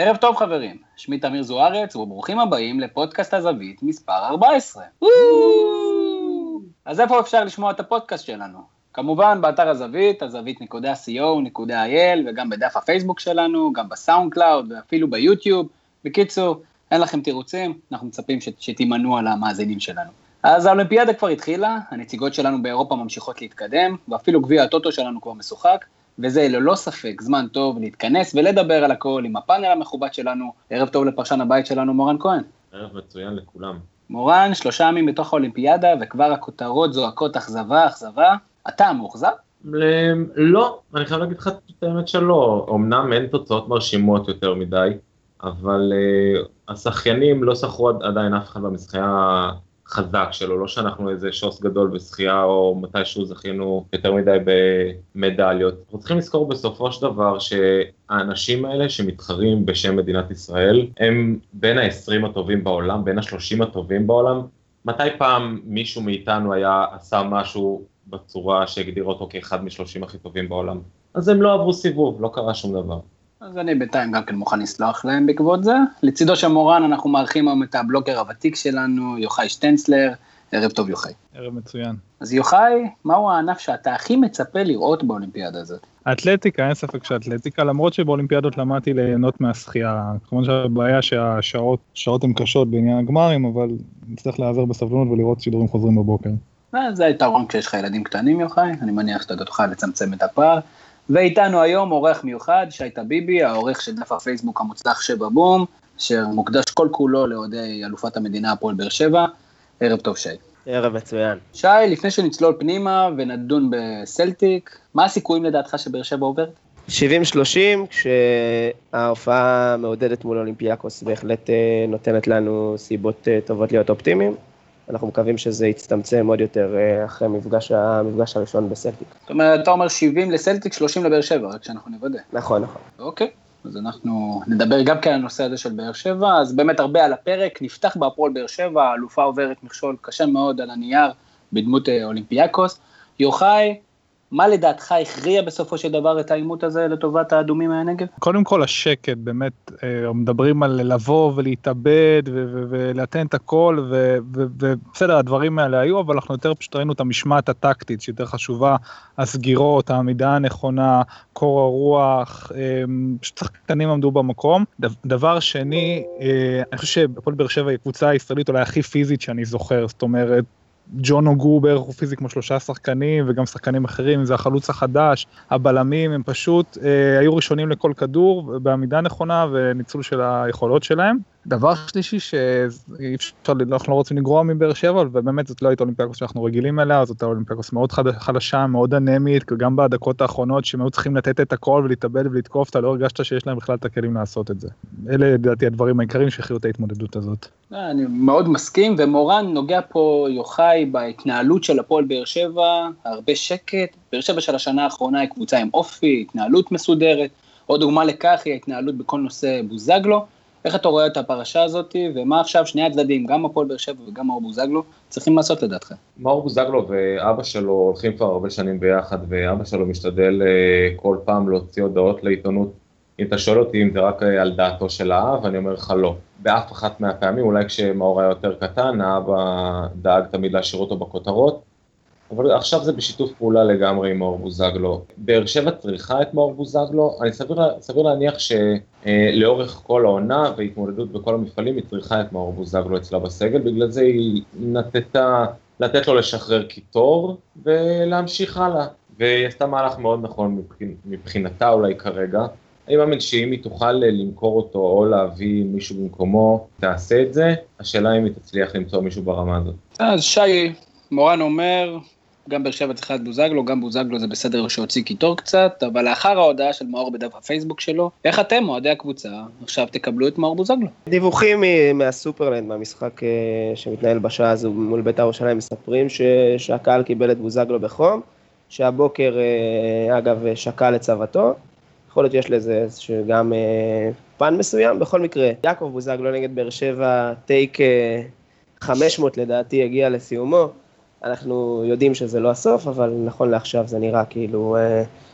ערב טוב חברים, שמי תמיר זוארץ וברוכים הבאים לפודקאסט הזווית מספר 14. אז איפה אפשר לשמוע את הפודקאסט שלנו? כמובן באתר הזווית, הזווית.co.il וגם בדף הפייסבוק שלנו, גם בסאונד קלאוד ואפילו ביוטיוב. בקיצור, אין לכם תירוצים, אנחנו מצפים שתימנו על המאזינים שלנו. אז האולימפיאדה כבר התחילה, הנציגות שלנו באירופה ממשיכות להתקדם, ואפילו גביע הטוטו שלנו כבר משוחק, וזה ללא ספק זמן טוב להתכנס ולדבר על הכל עם הפאנל המכובד שלנו. ערב טוב לפרשן הבית שלנו, מורן כהן. ערב מצוין לכולם. מורן, שלושה ימים בתוך האולימפיאדה, וכבר הכותרות זועקות אכזבה, אכזבה. אתה מאוכזב? לא, אני חייב להגיד לך את האמת שלא. אמנם אין תוצאות מרשימות יותר מדי, אבל uh, השחיינים לא שכרו עדיין אף אחד במשחקה חזק שלו, לא שאנחנו איזה שוס גדול בשחייה או מתישהו זכינו יותר מדי במדליות. אנחנו צריכים לזכור בסופו של דבר שהאנשים האלה שמתחרים בשם מדינת ישראל הם בין ה-20 הטובים בעולם, בין ה-30 הטובים בעולם. מתי פעם מישהו מאיתנו היה עשה משהו בצורה שהגדיר אותו כאחד מ-30 הכי טובים בעולם? אז הם לא עברו סיבוב, לא קרה שום דבר. אז אני בינתיים גם כן מוכן לסלוח להם בעקבות זה. לצידו של מורן אנחנו מארחים היום את הבלוגר הוותיק שלנו, יוחאי שטנצלר. ערב טוב יוחאי. ערב מצוין. אז יוחאי, מהו הענף שאתה הכי מצפה לראות באולימפיאדה הזאת? אתלטיקה, אין ספק שאתלטיקה, למרות שבאולימפיאדות למדתי ליהנות מהשחייה. כמובן שהבעיה שהשעות שעות הן קשות בעניין הגמרים, אבל נצטרך להיעזר בסבלנות ולראות שידורים חוזרים בבוקר. אה, זה היתרון כשיש לך ילדים קטנים יוחאי, אני מניח שאתה תוכל לצמצם את הפער. ואיתנו היום אורח מיוחד, שי טביבי, העורך של דף הפייסבוק המוצלח שבע בום, אשר מוקדש כל כולו לאוהדי אלופת המדינה הפועל באר שבע. ערב טוב שי. ערב מצוין. שי, לפני שנצלול פנימה ונדון בסלטיק, מה הסיכויים לדעתך שבאר שבע עוברת? 70-30, כשההופעה מעודדת מול אולימפיאקוס בהחלט אה, נותנת לנו סיבות אה, טובות להיות אופטימיים. אנחנו מקווים שזה יצטמצם עוד יותר אה, אחרי המפגש, המפגש הראשון בסלטיק. זאת אומרת, אתה אומר 70 לסלטיק, 30 לבאר שבע, רק שאנחנו נוודא. נכון, נכון. אוקיי, אז אנחנו נדבר גם כן על הנושא הזה של באר שבע, אז באמת הרבה על הפרק, נפתח בהפועל באר שבע, האלופה עוברת מכשול קשה מאוד על הנייר בדמות אה, אולימפיאקוס. יוחאי, מה לדעתך הכריע בסופו של דבר את העימות הזה לטובת האדומים מהנגב? קודם כל השקט, באמת, אה, מדברים על לבוא ולהתאבד ולאתן את הכל, ובסדר, הדברים האלה היו, אבל אנחנו יותר פשוט ראינו את המשמעת הטקטית שיותר חשובה, הסגירות, העמידה הנכונה, קור הרוח, אה, פשוט שחקנים עמדו במקום. דבר שני, אה, אני חושב שהפועל באר שבע היא הקבוצה הישראלית אולי הכי פיזית שאני זוכר, זאת אומרת, ג'ונו גובר הוא פיזי כמו שלושה שחקנים וגם שחקנים אחרים זה החלוץ החדש הבלמים הם פשוט אה, היו ראשונים לכל כדור בעמידה נכונה וניצול של היכולות שלהם. דבר שלישי שאי אפשר, אנחנו לא רוצים לגרוע מבאר שבע, ובאמת זאת לא הייתה אולימפיאקוס שאנחנו רגילים אליה, זאת אולימפיאקוס מאוד חלשה, מאוד אנמית, גם בדקות האחרונות שהם היו צריכים לתת את הכל ולהתאבד ולתקוף, אתה לא הרגשת שיש להם בכלל את הכלים לעשות את זה. אלה לדעתי הדברים העיקריים שהכריעו את ההתמודדות הזאת. אה, אני מאוד מסכים, ומורן נוגע פה יוחאי בהתנהלות של הפועל באר שבע, הרבה שקט, באר שבע של השנה האחרונה היא קבוצה עם אופי, התנהלות מסודרת, עוד דוגמה לכך היא ההתנהלות בכל נושא בוזגלו. איך אתה רואה את הפרשה הזאת, ומה עכשיו שני הצדדים, גם הפועל באר שבע וגם מאור בוזגלו, צריכים לעשות לדעתך? מאור בוזגלו ואבא שלו הולכים כבר הרבה שנים ביחד, ואבא שלו משתדל אה, כל פעם להוציא הודעות לעיתונות. אם אתה שואל אותי אם זה רק אה, על דעתו של האב, אני אומר לך לא. באף אחת מהפעמים, אולי כשמאור היה יותר קטן, האבא דאג תמיד להשאיר אותו בכותרות, אבל עכשיו זה בשיתוף פעולה לגמרי עם מאור בוזגלו. באר שבע צריכה את מאור בוזגלו, אני סביר, סביר להניח שלאורך כל העונה והתמודדות בכל המפעלים היא צריכה את מאור בוזגלו אצלה בסגל, בגלל זה היא נתתה לתת לו לשחרר קיטור ולהמשיך הלאה. והיא עשתה מהלך מאוד נכון מבחינ... מבחינתה אולי כרגע. אני מאמין שאם היא תוכל למכור אותו או להביא מישהו במקומו, תעשה את זה. השאלה אם היא תצליח למצוא מישהו ברמה הזאת. אז שי, מורן אומר, גם באר שבע צריכה את בוזגלו, גם בוזגלו זה בסדר שהוציא קיטור קצת, אבל לאחר ההודעה של מאור בדף הפייסבוק שלו, איך אתם, אוהדי הקבוצה, עכשיו תקבלו את מאור בוזגלו? דיווחים מהסופרלנד, מהמשחק אה, שמתנהל בשעה הזו מול בית"ר ירושלים, מספרים שהקהל קיבל את בוזגלו בחום, שהבוקר, אה, אגב, שקל את צוותו. יכול להיות שיש לזה גם אה, פן מסוים, בכל מקרה, יעקב בוזגלו נגד באר שבע, טייק 500 לדעתי הגיע לסיומו. אנחנו יודעים שזה לא הסוף, אבל נכון לעכשיו זה נראה כאילו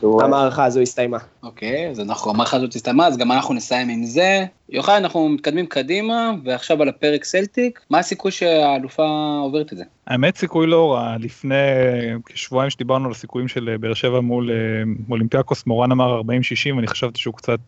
המערכה הזו הסתיימה. אוקיי, אז אנחנו, המערכה הזאת הסתיימה, אז גם אנחנו נסיים עם זה. יוחאי, אנחנו מתקדמים קדימה, ועכשיו על הפרק סלטיק, מה הסיכוי שהאלופה עוברת את זה? האמת סיכוי לא רע, לפני כשבועיים שדיברנו על הסיכויים של באר שבע מול אולימפיאקוס, מורן אמר 40-60, אני חשבתי שהוא קצת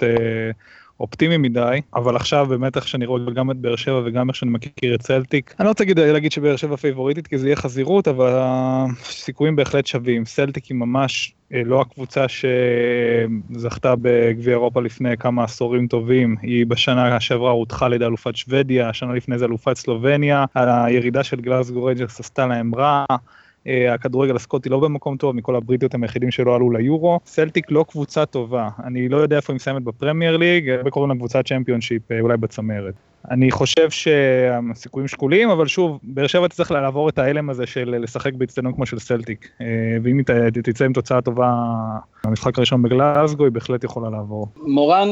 אופטימי מדי, אבל עכשיו באמת איך שאני רואה גם את באר שבע וגם איך שאני מכיר את סלטיק, אני לא רוצה להגיד, להגיד שבאר שבע פייבוריטית כי זה יהיה חזירות, אבל הסיכויים בהחלט שווים. סלטיק היא ממש אה, לא הקבוצה שזכתה בגביע אירופה לפני כמה עשורים טובים, היא בשנה שעברה הודחה על ידי אלופת שוודיה, השנה לפני זה אלופת סלובניה, הירידה של גלאסגו ריינג'רס עשתה להם רע. אה, הכדורגל הסקוטי לא במקום טוב, מכל הבריטיות הם היחידים שלא עלו ליורו. סלטיק לא קבוצה טובה, אני לא יודע איפה היא מסיימת בפרמייר ליג, הרבה קוראים לה קבוצת צ'מפיונשיפ, אה, אולי בצמרת. אני חושב שהסיכויים שקולים, אבל שוב, באר שבע תצטרך לעבור את ההלם הזה של לשחק באצטדיון כמו של סלטיק. אה, ואם היא תצא עם תוצאה טובה במשחק הראשון בגלאזגו, היא בהחלט יכולה לעבור. מורן,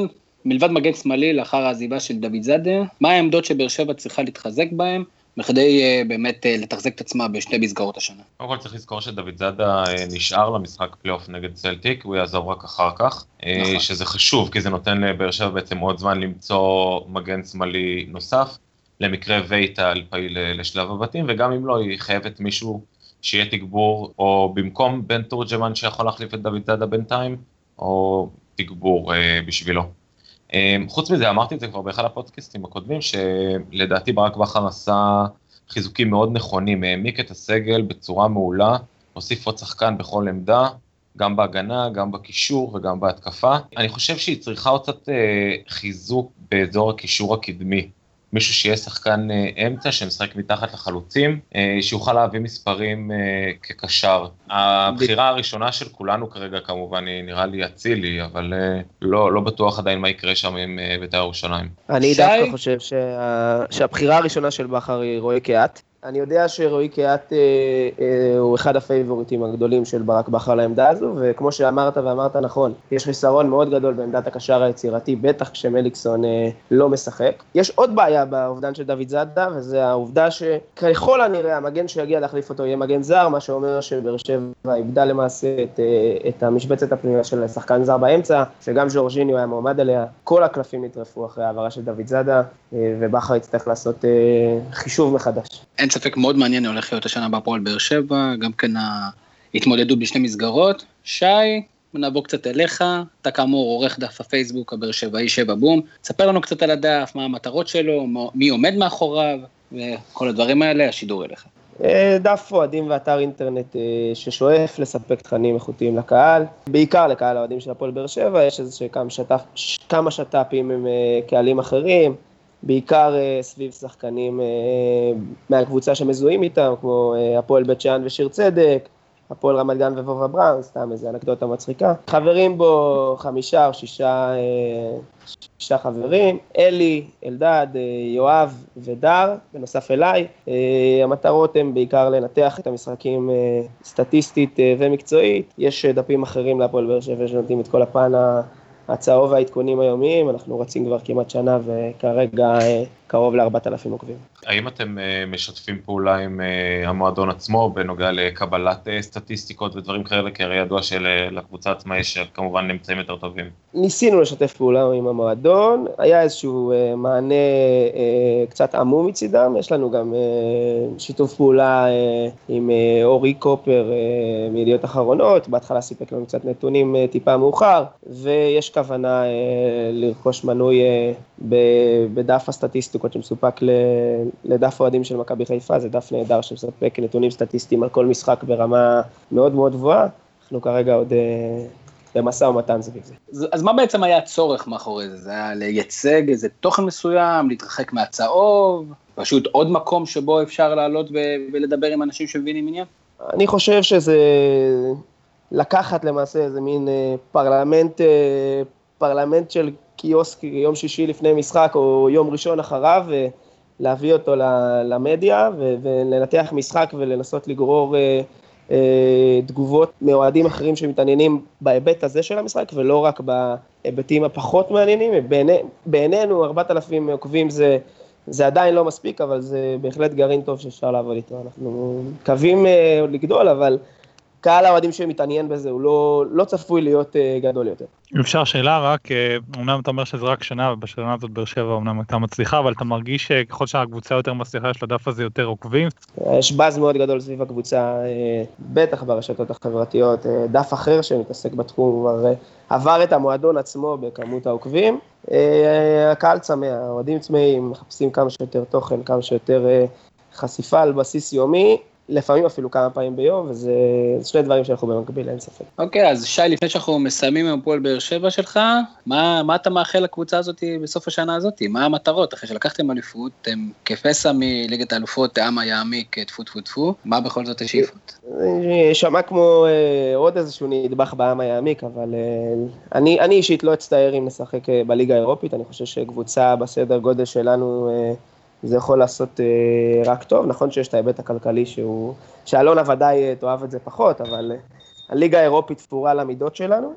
מלבד מגן שמאלי לאחר העזיבה של דוד זאדה, מה העמדות שבאר שבע צריכה להתחזק בהן? בכדי אה, באמת אה, לתחזק את עצמה בשתי מסגרות השנה. קודם כל צריך לזכור שדוד זאדה אה, נשאר למשחק פלייאוף נגד סלטיק, הוא יעזוב רק אחר כך, נכון. שזה חשוב, כי זה נותן לבאר שבע בעצם עוד זמן למצוא מגן שמאלי נוסף, למקרה והיא תעפיל לשלב הבתים, וגם אם לא, היא חייבת מישהו שיהיה תגבור, או במקום בן תורג'מן שיכול להחליף את דוד זאדה בינתיים, או תגבור אה, בשבילו. אמ, חוץ מזה, אמרתי את זה כבר באחד הפודקאסטים הקודמים, שלדעתי ברק בכר עשה חיזוקים מאוד נכונים, העמיק את הסגל בצורה מעולה, הוסיף עוד שחקן בכל עמדה, גם בהגנה, גם בקישור וגם בהתקפה. אני חושב שהיא צריכה עוד קצת אה, חיזוק באזור הקישור הקדמי. מישהו שיהיה שחקן אה, אמצע שמשחק מתחת לחלוצים, אה, שיוכל להביא מספרים אה, כקשר. הבחירה הראשונה של כולנו כרגע כמובן היא נראה לי אצילי, אבל לא, לא בטוח עדיין מה יקרה שם עם בית"ר ירושלים. אני דווקא חושב שה... שהבחירה הראשונה של בכר היא רועי קהת. אני יודע שרועי קיאט אה, אה, הוא אחד הפייבוריטים הגדולים של ברק בכר לעמדה הזו, וכמו שאמרת ואמרת נכון, יש חיסרון מאוד גדול בעמדת הקשר היצירתי, בטח כשמליקסון אה, לא משחק. יש עוד בעיה באובדן של דוד זאדה, וזה העובדה שככל הנראה המגן שיגיע להחליף אותו יהיה מגן זר, מה שאומר שבאר שבע איבדה למעשה את, אה, את המשבצת הפנימיה של שחקן זר באמצע, שגם ז'ורג'יניו היה מועמד אליה. כל הקלפים נטרפו אחרי העברה של דוד זאדה, אה, ובכר יצטרך לעשות אה, חישוב מחדש. אין ספק מאוד מעניין הולך להיות השנה בהפועל באר שבע, גם כן ההתמודדות בשני מסגרות. שי, נעבור קצת אליך, אתה כאמור עורך דף הפייסבוק הבאר שבעי שבע בום, ספר לנו קצת על הדף, מה המטרות שלו, מי עומד מאחוריו, וכל הדברים האלה, השידור אליך. אה, דף אוהדים ואתר אינטרנט אה, ששואף לספק תכנים איכותיים לקהל, בעיקר לקהל האוהדים של הפועל באר שבע, יש איזה כמה, שטף, כמה שת"פים עם אה, קהלים אחרים, בעיקר uh, סביב שחקנים uh, מהקבוצה שמזוהים איתם, כמו uh, הפועל בית שאן ושיר צדק, הפועל רמת גן וובה בראון, סתם איזה אנקדוטה מצחיקה. חברים בו חמישה או שישה, שישה חברים, אלי, אלדד, יואב ודר, בנוסף אליי. המטרות הן בעיקר לנתח את המשחקים סטטיסטית ומקצועית. יש דפים אחרים להפועל באר שבע שנותנים את כל הפן הצהוב והעדכונים היומיים, אנחנו רצים כבר כמעט שנה וכרגע אה, קרוב ל-4,000 עוקבים. האם אתם uh, משתפים פעולה עם uh, המועדון עצמו בנוגע לקבלת uh, סטטיסטיקות ודברים כאלה, כי הרי ידוע שלקבוצה עצמה יש כמובן אמצעים יותר טובים? ניסינו לשתף פעולה עם המועדון, היה איזשהו מענה קצת עמום מצידם, יש לנו גם שיתוף פעולה עם אורי קופר מידיעות אחרונות, בהתחלה סיפק לנו קצת נתונים טיפה מאוחר, ויש כוונה לרכוש מנוי בדף הסטטיסטיקות שמסופק לדף אוהדים של מכבי חיפה, זה דף נהדר שמספק נתונים סטטיסטיים על כל משחק ברמה מאוד מאוד גבוהה. אנחנו כרגע עוד אה, במשא ומתן סביב זה. אז מה בעצם היה הצורך מאחורי זה? זה היה לייצג איזה תוכן מסוים, להתרחק מהצהוב, פשוט עוד מקום שבו אפשר לעלות ולדבר עם אנשים שמבינים עניין? אני חושב שזה לקחת למעשה איזה מין אה, פרלמנט, אה, פרלמנט של קיוסק יום שישי לפני משחק או יום ראשון אחריו, להביא אותו למדיה ולנתח משחק ולנסות לגרור אה, אה, תגובות מאוהדים אחרים שמתעניינים בהיבט הזה של המשחק ולא רק בהיבטים הפחות מעניינים. בעיני, בעינינו 4,000 עוקבים זה, זה עדיין לא מספיק, אבל זה בהחלט גרעין טוב שאפשר לעבוד איתו. אנחנו מקווים אה, עוד לגדול, אבל קהל האוהדים שמתעניין בזה הוא לא, לא צפוי להיות uh, גדול יותר. אפשר שאלה רק, אומנם אתה אומר שזה רק שנה, ובשנה הזאת באר שבע אומנם הייתה מצליחה, אבל אתה מרגיש שככל שהקבוצה יותר מצליחה, יש לדף הזה יותר עוקבים? יש באז מאוד גדול סביב הקבוצה, בטח ברשתות החברתיות, דף אחר שמתעסק בתחום, כבר עבר את המועדון עצמו בכמות העוקבים. הקהל צמא, האוהדים צמאים, מחפשים כמה שיותר תוכן, כמה שיותר חשיפה על בסיס יומי, לפעמים אפילו כמה פעמים ביום, וזה שני דברים שאנחנו במקביל, אין ספק. אוקיי, okay, אז שי, לפני שאנחנו מסיימים עם הפועל באר שבע שלך, מה, מה אתה מאחל לקבוצה הזאת בסוף השנה הזאת? מה המטרות? אחרי שלקחתם אליפות, הם כפסע מליגת האלופות, העם יעמיק, טפו טפו טפו, מה בכל זאת השאיפות? שמע כמו אה, עוד איזשהו נדבך בעם היעמיק, אבל אה, אני, אני אישית לא אצטער אם נשחק אה, בליגה האירופית, אני חושב שקבוצה בסדר גודל שלנו, אה, זה יכול לעשות אה, רק טוב. נכון שיש את ההיבט הכלכלי שהוא, שאלונה ודאי אה, תאהב את זה פחות, אבל אה, הליגה האירופית תפורה למידות שלנו.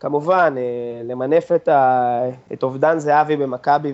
כמובן, למנף את, ה, את אובדן זהבי במכבי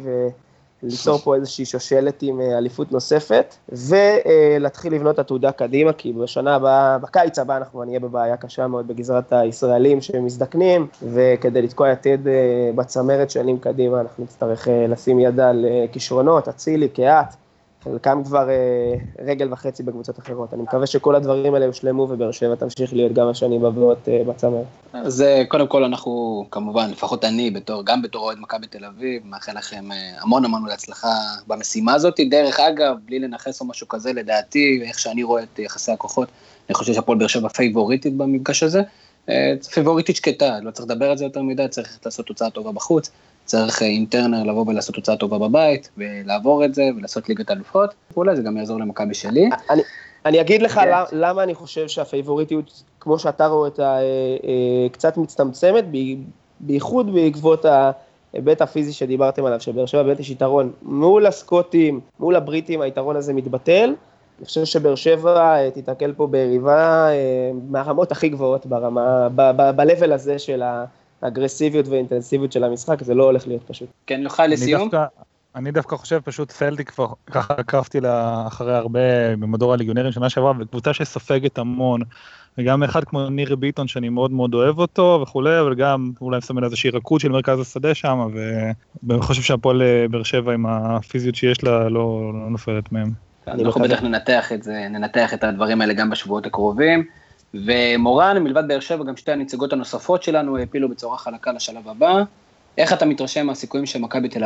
ליצור פה איזושהי שושלת עם אה, אליפות נוספת, ולהתחיל לבנות עתודה קדימה, כי בשנה הבאה, בקיץ הבא אנחנו נהיה בבעיה קשה מאוד בגזרת הישראלים שמזדקנים, וכדי לתקוע יתד אה, בצמרת שנים קדימה, אנחנו נצטרך אה, לשים יד על כישרונות, אצילי, קהת. חלקם כבר אה, רגל וחצי בקבוצות אחרות. אני מקווה שכל הדברים האלה יושלמו ובאר שבע תמשיך להיות גם השנים הבאות אה, בצמרת. אז אה, קודם כל אנחנו, כמובן, לפחות אני, בתור, גם בתור אוהד מכבי תל אביב, מאחל לכם אה, המון המון להצלחה במשימה הזאת. דרך אגב, בלי לנכס או משהו כזה, לדעתי, איך שאני רואה את יחסי הכוחות, אני חושב שהפועל באר שבע פייבוריטית במפגש הזה. אה, פייבוריטית שקטה, לא צריך לדבר על זה יותר מדי, צריך לעשות תוצאה טובה בחוץ. צריך בטרנר לבוא ולעשות תוצאה טובה בבית, ולעבור את זה, ולעשות ליגת אלופות, ואולי זה גם יעזור למכבי שלי. אני, אני אגיד לך כן. למה אני חושב שהפייבוריטיות, כמו שאתה רואה אותה, אה, אה, קצת מצטמצמת, בייחוד בעקבות ההיבט הפיזי שדיברתם עליו, שבאר שבע באמת יש יתרון מול הסקוטים, מול הבריטים, היתרון הזה מתבטל. אני חושב שבאר שבע אה, תיתקל פה ביריבה מהרמות הכי גבוהות ברמה, ב-level הזה של ה... האגרסיביות והאינטנסיביות של המשחק, זה לא הולך להיות פשוט. כן, יוכל לסיום? דווקא, אני דווקא חושב פשוט פלדי כבר ככה עקבתי לה אחרי הרבה במדור הליגיונרים שנה שעברה וקבוצה שסופגת המון וגם אחד כמו ניר ביטון שאני מאוד מאוד אוהב אותו וכולי אבל גם אולי מסמן איזושהי רכות של מרכז השדה שם ואני חושב שהפועל אה, באר שבע עם הפיזיות שיש לה לא, לא נופלת מהם. אנחנו בטח ננתח את זה ננתח את הדברים האלה גם בשבועות הקרובים. ומורן, מלבד באר שבע, גם שתי הנציגות הנוספות שלנו העפילו בצורה חלקה לשלב הבא. איך אתה מתרשם מהסיכויים של מכבי תל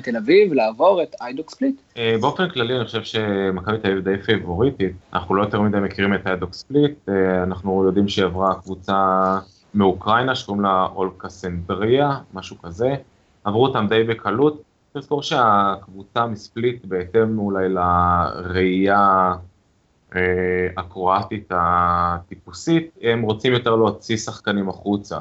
תל אביב לעבור את היידוק ספליט? אה, באופן כללי אני חושב שמכבי תל אביב די פייבוריטית, אנחנו לא יותר מדי מכירים את היידוק ספליט, אה, אנחנו יודעים שהיא עברה קבוצה מאוקראינה שקוראים לה אולכסנדריה, משהו כזה, עברו אותם די בקלות, צריך לזכור שהקבוצה מספליט בהתאם אולי לראייה הקרואטית הטיפוסית, הם רוצים יותר להוציא שחקנים החוצה.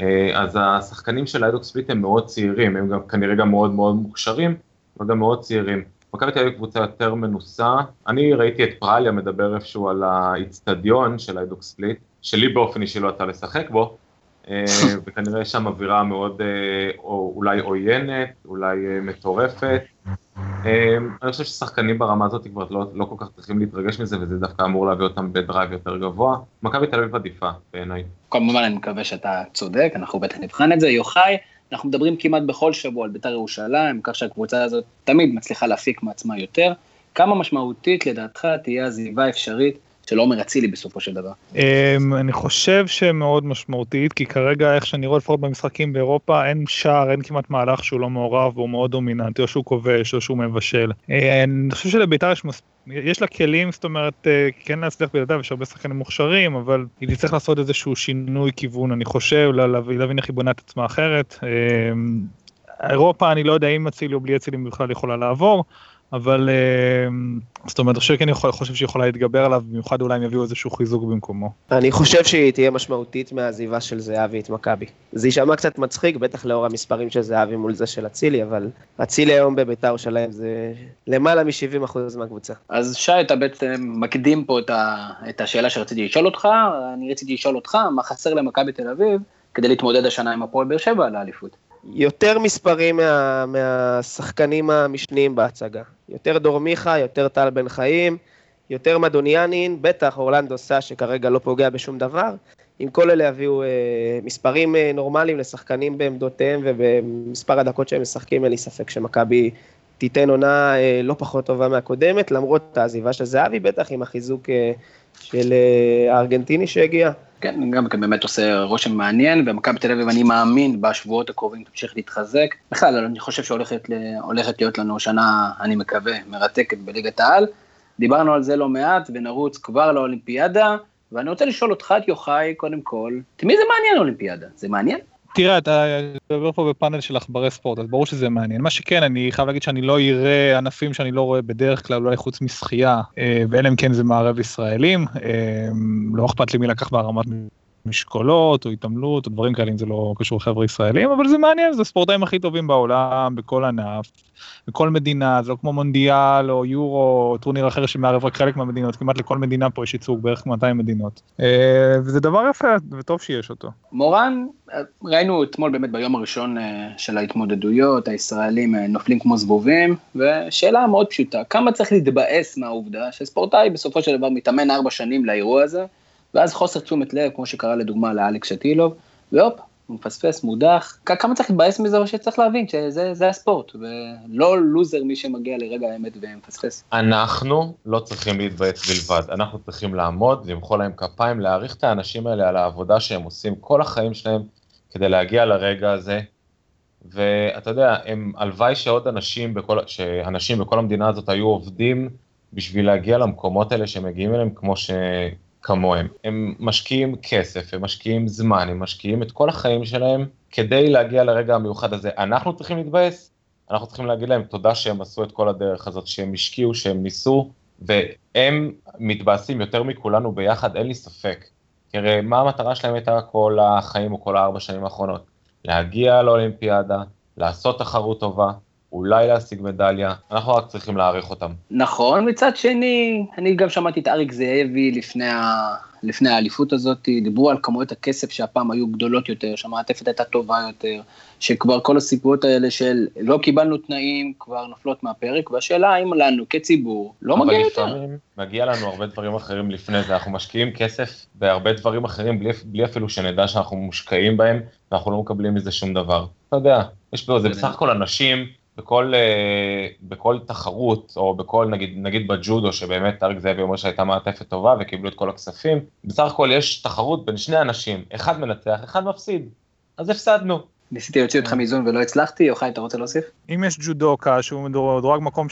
אה, אז השחקנים של איידוק ספליט הם מאוד צעירים, הם גם כנראה גם מאוד מאוד מוכשרים, אבל גם מאוד צעירים. מכבי תל אביב קבוצה יותר מנוסה, אני ראיתי את פרליה מדבר איפשהו על האיצטדיון של איידוק ספליט, שלי באופן אישי לא יצא לשחק בו, אה, וכנראה יש שם אווירה מאוד או, אולי עוינת, אולי מטורפת, אני חושב ששחקנים ברמה הזאת כבר לא, לא כל כך צריכים להתרגש מזה, וזה דווקא אמור להביא אותם בדרייב יותר גבוה. מכבי תל אביב עדיפה בעיניי. כמובן אני מקווה שאתה צודק, אנחנו בטח נבחן את זה. יוחאי, אנחנו מדברים כמעט בכל שבוע על בית"ר ירושלים, כך שהקבוצה הזאת תמיד מצליחה להפיק מעצמה יותר. כמה משמעותית לדעתך תהיה עזיבה אפשרית של עומר אצילי בסופו של דבר? אמ, אני חושב שמאוד משמעותית, כי כרגע איך שאני רואה לפחות במשחקים באירופה, אין שער, אין כמעט מהלך שהוא לא מעורב והוא מאוד דומיננטי, או שהוא כובש או שהוא מבשל. אה, אני חושב שלביתר יש מס... יש לה כלים, זאת אומרת, אה, כן להצליח בלעדיו, יש הרבה שחקנים מוכשרים, אבל היא תצטרך לעשות איזשהו שינוי כיוון, אני חושב, להבין איך היא בונה את עצמה אחרת. אמ, אירופה, אני לא יודע אם אצילי או בלי אצילי בכלל יכולה לעבור. אבל אמ, זאת אומרת, אני חושב שכן חושב שהיא יכולה להתגבר עליו, במיוחד אולי אם יביאו איזשהו חיזוק במקומו. אני חושב שהיא תהיה משמעותית מהעזיבה של זהבי את מכבי. זה יישמע קצת מצחיק, בטח לאור המספרים של זהבי מול זה של אצילי, אבל אצילי היום בביתר שלהם זה למעלה מ-70% מהקבוצה. אז שי, אתה בעצם מקדים פה את, ה... את השאלה שרציתי לשאול אותך, אני רציתי לשאול אותך, מה חסר למכבי תל אביב כדי להתמודד השנה עם הפועל באר שבע על האליפות? יותר מספרים מה, מהשחקנים המשניים בהצגה. יותר דור מיכה, יותר טל בן חיים, יותר מדוניאנין, בטח אורלנדו סא שכרגע לא פוגע בשום דבר. אם כל אלה יביאו אה, מספרים אה, נורמליים לשחקנים בעמדותיהם ובמספר הדקות שהם משחקים, אין לי ספק שמכבי תיתן עונה אה, לא פחות טובה מהקודמת, למרות העזיבה של זהבי, בטח עם החיזוק אה, של אה, הארגנטיני שהגיע. כן, גם כן באמת עושה רושם מעניין, ומכבי תל אביב אני מאמין בשבועות הקרובים תמשיך להתחזק. בכלל, אני חושב שהולכת להיות לנו שנה, אני מקווה, מרתקת בליגת העל. דיברנו על זה לא מעט, ונרוץ כבר לאולימפיאדה, ואני רוצה לשאול אותך, את יוחאי, קודם כל, את מי זה מעניין אולימפיאדה? זה מעניין? תראה, אתה מדבר פה בפאנל של עכברי ספורט, אז ברור שזה מעניין. מה שכן, אני חייב להגיד שאני לא אראה ענפים שאני לא רואה בדרך כלל, אולי חוץ משחייה, אה, ואלה אם כן זה מערב ישראלים. אה, לא אכפת לי מי לקח בהרמת משקולות או התעמלות או דברים כאלה אם זה לא קשור לחבר'ה ישראלים אבל זה מעניין זה הספורטאים הכי טובים בעולם בכל ענף בכל מדינה זה לא כמו מונדיאל או יורו או טורניר אחר שמערב רק חלק מהמדינות כמעט לכל מדינה פה יש ייצוג בערך 200 מדינות אה, וזה דבר יפה וטוב שיש אותו. מורן ראינו אתמול באמת ביום הראשון אה, של ההתמודדויות הישראלים אה, נופלים כמו זבובים ושאלה מאוד פשוטה כמה צריך להתבאס מהעובדה שספורטאי בסופו של דבר מתאמן ארבע שנים לאירוע הזה. ואז חוסר תשומת לב, כמו שקרה לדוגמה לאלכס שטילוב, והופ, הוא מפספס, מודח. כמה צריך להתבאס מזה או שצריך להבין שזה הספורט, ולא לוזר מי שמגיע לרגע האמת ומפספס. אנחנו לא צריכים להתבאס בלבד, אנחנו צריכים לעמוד, למחוא להם כפיים, להעריך את האנשים האלה על העבודה שהם עושים כל החיים שלהם כדי להגיע לרגע הזה. ואתה יודע, הם, הלוואי שעוד אנשים בכל, שאנשים בכל המדינה הזאת היו עובדים בשביל להגיע למקומות האלה שמגיעים אליהם, כמו ש... כמוהם. הם משקיעים כסף, הם משקיעים זמן, הם משקיעים את כל החיים שלהם כדי להגיע לרגע המיוחד הזה. אנחנו צריכים להתבאס, אנחנו צריכים להגיד להם תודה שהם עשו את כל הדרך הזאת, שהם השקיעו, שהם ניסו, והם מתבאסים יותר מכולנו ביחד, אין לי ספק. כי מה המטרה שלהם הייתה כל החיים או כל הארבע שנים האחרונות? להגיע לאולימפיאדה, לעשות תחרות טובה, אולי להשיג מדליה, אנחנו רק צריכים להעריך אותם. נכון, מצד שני, אני גם שמעתי את אריק זאבי לפני, ה... לפני האליפות הזאת, דיברו על כמויות הכסף שהפעם היו גדולות יותר, שהמעטפת הייתה טובה יותר, שכבר כל הסיפורות האלה של לא קיבלנו תנאים כבר נופלות מהפרק, והשאלה האם לנו כציבור לא מגיע יותר. אבל לפעמים מגיע לנו הרבה דברים אחרים לפני זה, אנחנו משקיעים כסף בהרבה דברים אחרים בלי, בלי אפילו שנדע שאנחנו מושקעים בהם, ואנחנו לא מקבלים מזה שום דבר. אתה יודע, יש פה, זה בסך הכל אנשים בכל, אה, בכל תחרות, או בכל, נגיד, נגיד בג'ודו, שבאמת אריק זאבי אומר שהייתה מעטפת טובה וקיבלו את כל הכספים, בסך הכל יש תחרות בין שני אנשים, אחד מנצח, אחד מפסיד, אז הפסדנו. ניסיתי להוציא אותך מאיזון ולא הצלחתי, יוחאי, אתה רוצה להוסיף? אם יש ג'ודוקה שהוא מדורג מקום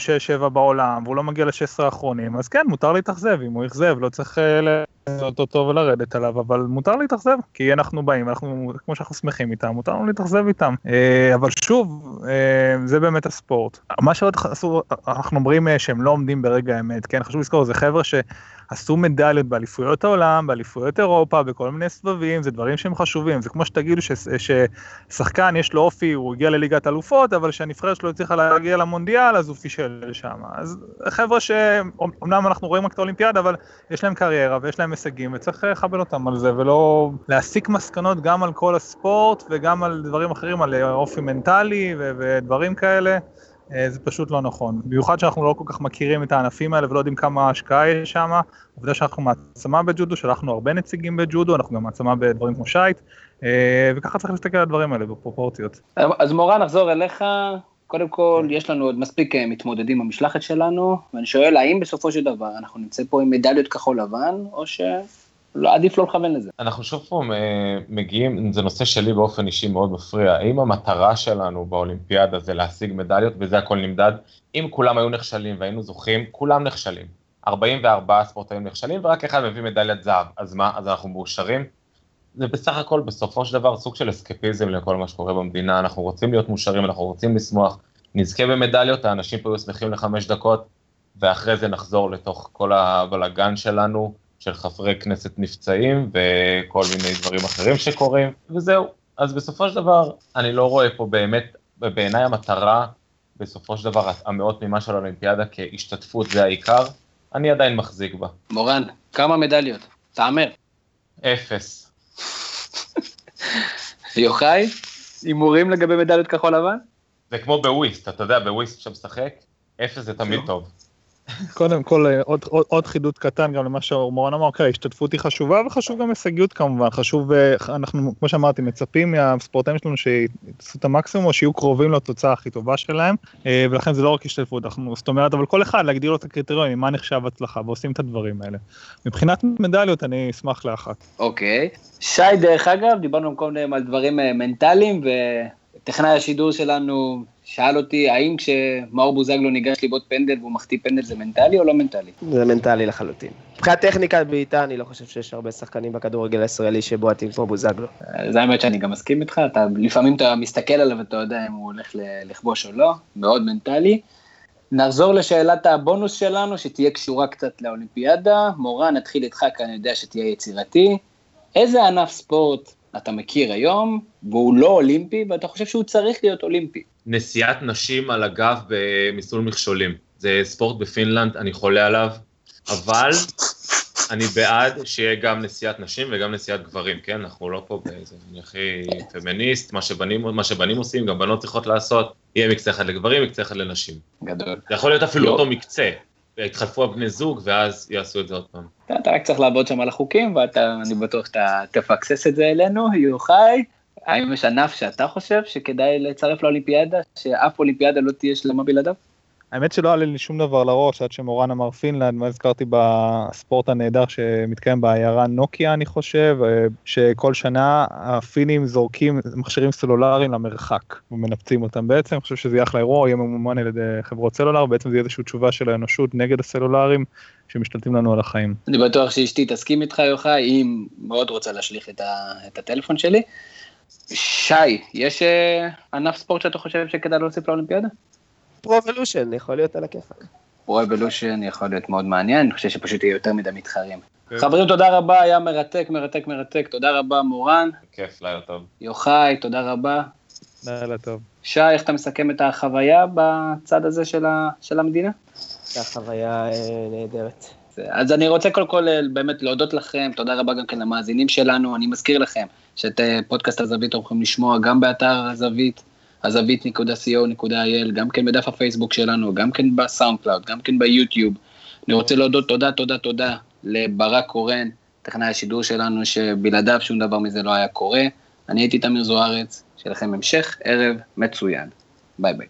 6-7 בעולם והוא לא מגיע ל-16 האחרונים, אז כן, מותר להתאכזב, אם הוא אכזב, לא צריך אה, לעשות אותו ולרדת עליו, אבל מותר להתאכזב, כי אנחנו באים, אנחנו, כמו שאנחנו שמחים איתם, מותר לנו להתאכזב איתם. אה, אבל שוב, אה, זה באמת הספורט. מה שעוד אנחנו אומרים שהם לא עומדים ברגע האמת, כן, חשוב לזכור, זה חבר'ה ש... עשו מדליות באליפויות העולם, באליפויות אירופה, בכל מיני סבבים, זה דברים שהם חשובים. זה כמו שתגידו ששחקן יש לו אופי, הוא הגיע לליגת אלופות, אבל שהנבחרת שלו הצליחה להגיע למונדיאל, אז הוא פישל שם. אז חבר'ה שאומנם אנחנו רואים רק את האולימפיאדה, אבל יש להם קריירה ויש להם הישגים, וצריך לכבד אותם על זה, ולא להסיק מסקנות גם על כל הספורט וגם על דברים אחרים, על אופי מנטלי ודברים כאלה. אה, זה פשוט לא נכון. במיוחד שאנחנו לא כל כך מכירים את הענפים האלה ולא יודעים כמה השקעה יש שם. עובדה שאנחנו מעצמה בג'ודו, שלחנו הרבה נציגים בג'ודו, אנחנו גם מעצמה בדברים כמו שייט, אה, וככה צריך להסתכל על הדברים האלה בפרופורציות. אז מורן, נחזור אליך. קודם כל, יש לנו עוד מספיק אה, מתמודדים במשלחת שלנו, ואני שואל, האם בסופו של דבר אנחנו נמצא פה עם מדליות כחול לבן, או ש... לא, עדיף לא לכוון לזה. אנחנו שוב פה מגיעים, זה נושא שלי באופן אישי מאוד מפריע, האם המטרה שלנו באולימפיאדה זה להשיג מדליות וזה הכל נמדד? אם כולם היו נכשלים והיינו זוכים, כולם נכשלים. 44 ספורטאים נכשלים ורק אחד מביא מדליית זהב, אז מה, אז אנחנו מאושרים? זה בסך הכל בסופו של דבר סוג של אסקפיזם לכל מה שקורה במדינה, אנחנו רוצים להיות מאושרים, אנחנו רוצים לשמוח, נזכה במדליות, האנשים פה יהיו שמחים לחמש דקות, ואחרי זה נחזור לתוך כל הבלגן שלנו, של חברי כנסת נפצעים וכל מיני דברים אחרים שקורים, וזהו. אז בסופו של דבר, אני לא רואה פה באמת, בעיניי המטרה, בסופו של דבר, המאות תמימה של האולימפיאדה כהשתתפות זה העיקר, אני עדיין מחזיק בה. מורן, כמה מדליות? תאמר. אפס. יוחאי? הימורים לגבי מדליות כחול לבן? זה כמו בוויסט, אתה יודע, בוויסט כשאתה משחק, אפס זה תמיד טוב. קודם כל אה, עוד, עוד, עוד חידוד קטן גם למה שמורן אמר, אוקיי, השתתפות היא חשובה וחשוב גם הישגיות כמובן, חשוב, אה, אנחנו כמו שאמרתי מצפים מהספורטאים שלנו שיעשו את המקסימום או שיהיו קרובים לתוצאה הכי טובה שלהם, אה, ולכן זה לא רק השתתפות, אנחנו, זאת אומרת, אבל כל אחד להגדיר לו את הקריטריונים, מה נחשב הצלחה, ועושים את הדברים האלה. מבחינת מדליות אני אשמח לאחת. אוקיי. שי, דרך אגב, דיברנו קודם על דברים מנטליים, וטכנאי השידור שלנו שאל אותי, האם כשמאור בוזגלו ניגש לבעוט פנדל והוא מחטיא פנדל זה מנטלי או לא מנטלי? זה מנטלי לחלוטין. מבחינת טכניקה בעיטה, אני לא חושב שיש הרבה שחקנים בכדורגל הישראלי שבועטים כמו בוזגלו. זה האמת שאני גם מסכים איתך, אתה, לפעמים אתה מסתכל עליו ואתה יודע אם הוא הולך לכבוש או לא, מאוד מנטלי. נחזור לשאלת הבונוס שלנו, שתהיה קשורה קצת לאולימפיאדה. מורן, נתחיל איתך, כי אני יודע שתהיה יצירתי. איזה ענף ספורט אתה מכיר היום, והוא לא אולימפי, ואתה חושב שהוא צריך להיות אולימפי? נסיעת נשים על הגב במסלול מכשולים. זה ספורט בפינלנד, אני חולה עליו, אבל אני בעד שיהיה גם נסיעת נשים וגם נסיעת גברים, כן? אנחנו לא פה באיזה, אני הכי פמיניסט, מה שבנים, מה שבנים עושים, גם בנות צריכות לעשות, יהיה מקצה אחד לגברים, מקצה אחד לנשים. גדול. זה יכול להיות אפילו אותו מקצה, יתחלפו הבני זוג, ואז יעשו את זה עוד פעם. אתה רק צריך לעבוד שם על החוקים, ואני בטוח שאתה תפקסס את זה אלינו, יוחאי. האם יש ענף שאתה חושב שכדאי לצרף לאולימפיאדה, שאף אולימפיאדה לא תהיה שלמה בלעדיו? האמת שלא עלה לי שום דבר לראש עד שמורן אמר פינלנד, מה הזכרתי בספורט הנהדר שמתקיים בעיירה נוקיה אני חושב, אה, שכל שנה הפינים זורקים מכשירים סלולריים למרחק ומנפצים אותם בעצם, אני חושב שזה יהיה אחלה אירוע, יהיה ממומן על ידי חברות סלולר, בעצם זה יהיה איזושהי תשובה של האנושות נגד הסלולריים שמשתלטים לנו על החיים. אני בטוח שאשתי תסכים איתך יוחאי, היא מאוד רוצה להשליך את, ה, את הטלפון שלי. שי, יש אה, ענף ספורט שאתה חושב שכדאי להוסיף לאולימפיאדה? Pro Evolution, יכול להיות על הכיפאק. Pro Evolution יכול להיות מאוד מעניין, אני חושב שפשוט יהיה יותר מדי מתחרים. כן. חברים, תודה רבה, היה מרתק, מרתק, מרתק. תודה רבה, מורן. כיף, לילה טוב. יוחאי, תודה רבה. לילה טוב. שי, איך אתה מסכם את החוויה בצד הזה של, ה, של המדינה? הייתה חוויה אה, נהדרת. אז אני רוצה קודם כל אה, באמת להודות לכם, תודה רבה גם כן למאזינים שלנו, אני מזכיר לכם שאת אה, פודקאסט הזווית אתם יכולים לשמוע גם באתר הזווית, הזווית.co.il, גם כן בדף הפייסבוק שלנו, גם כן בסאונד קלאוד, גם כן ביוטיוב. אני רוצה להודות תודה, תודה, תודה לברק קורן, טכנאי השידור שלנו, שבלעדיו שום דבר מזה לא היה קורה. אני הייתי תמיר זוארץ, שיהיה לכם המשך ערב מצוין. ביי ביי.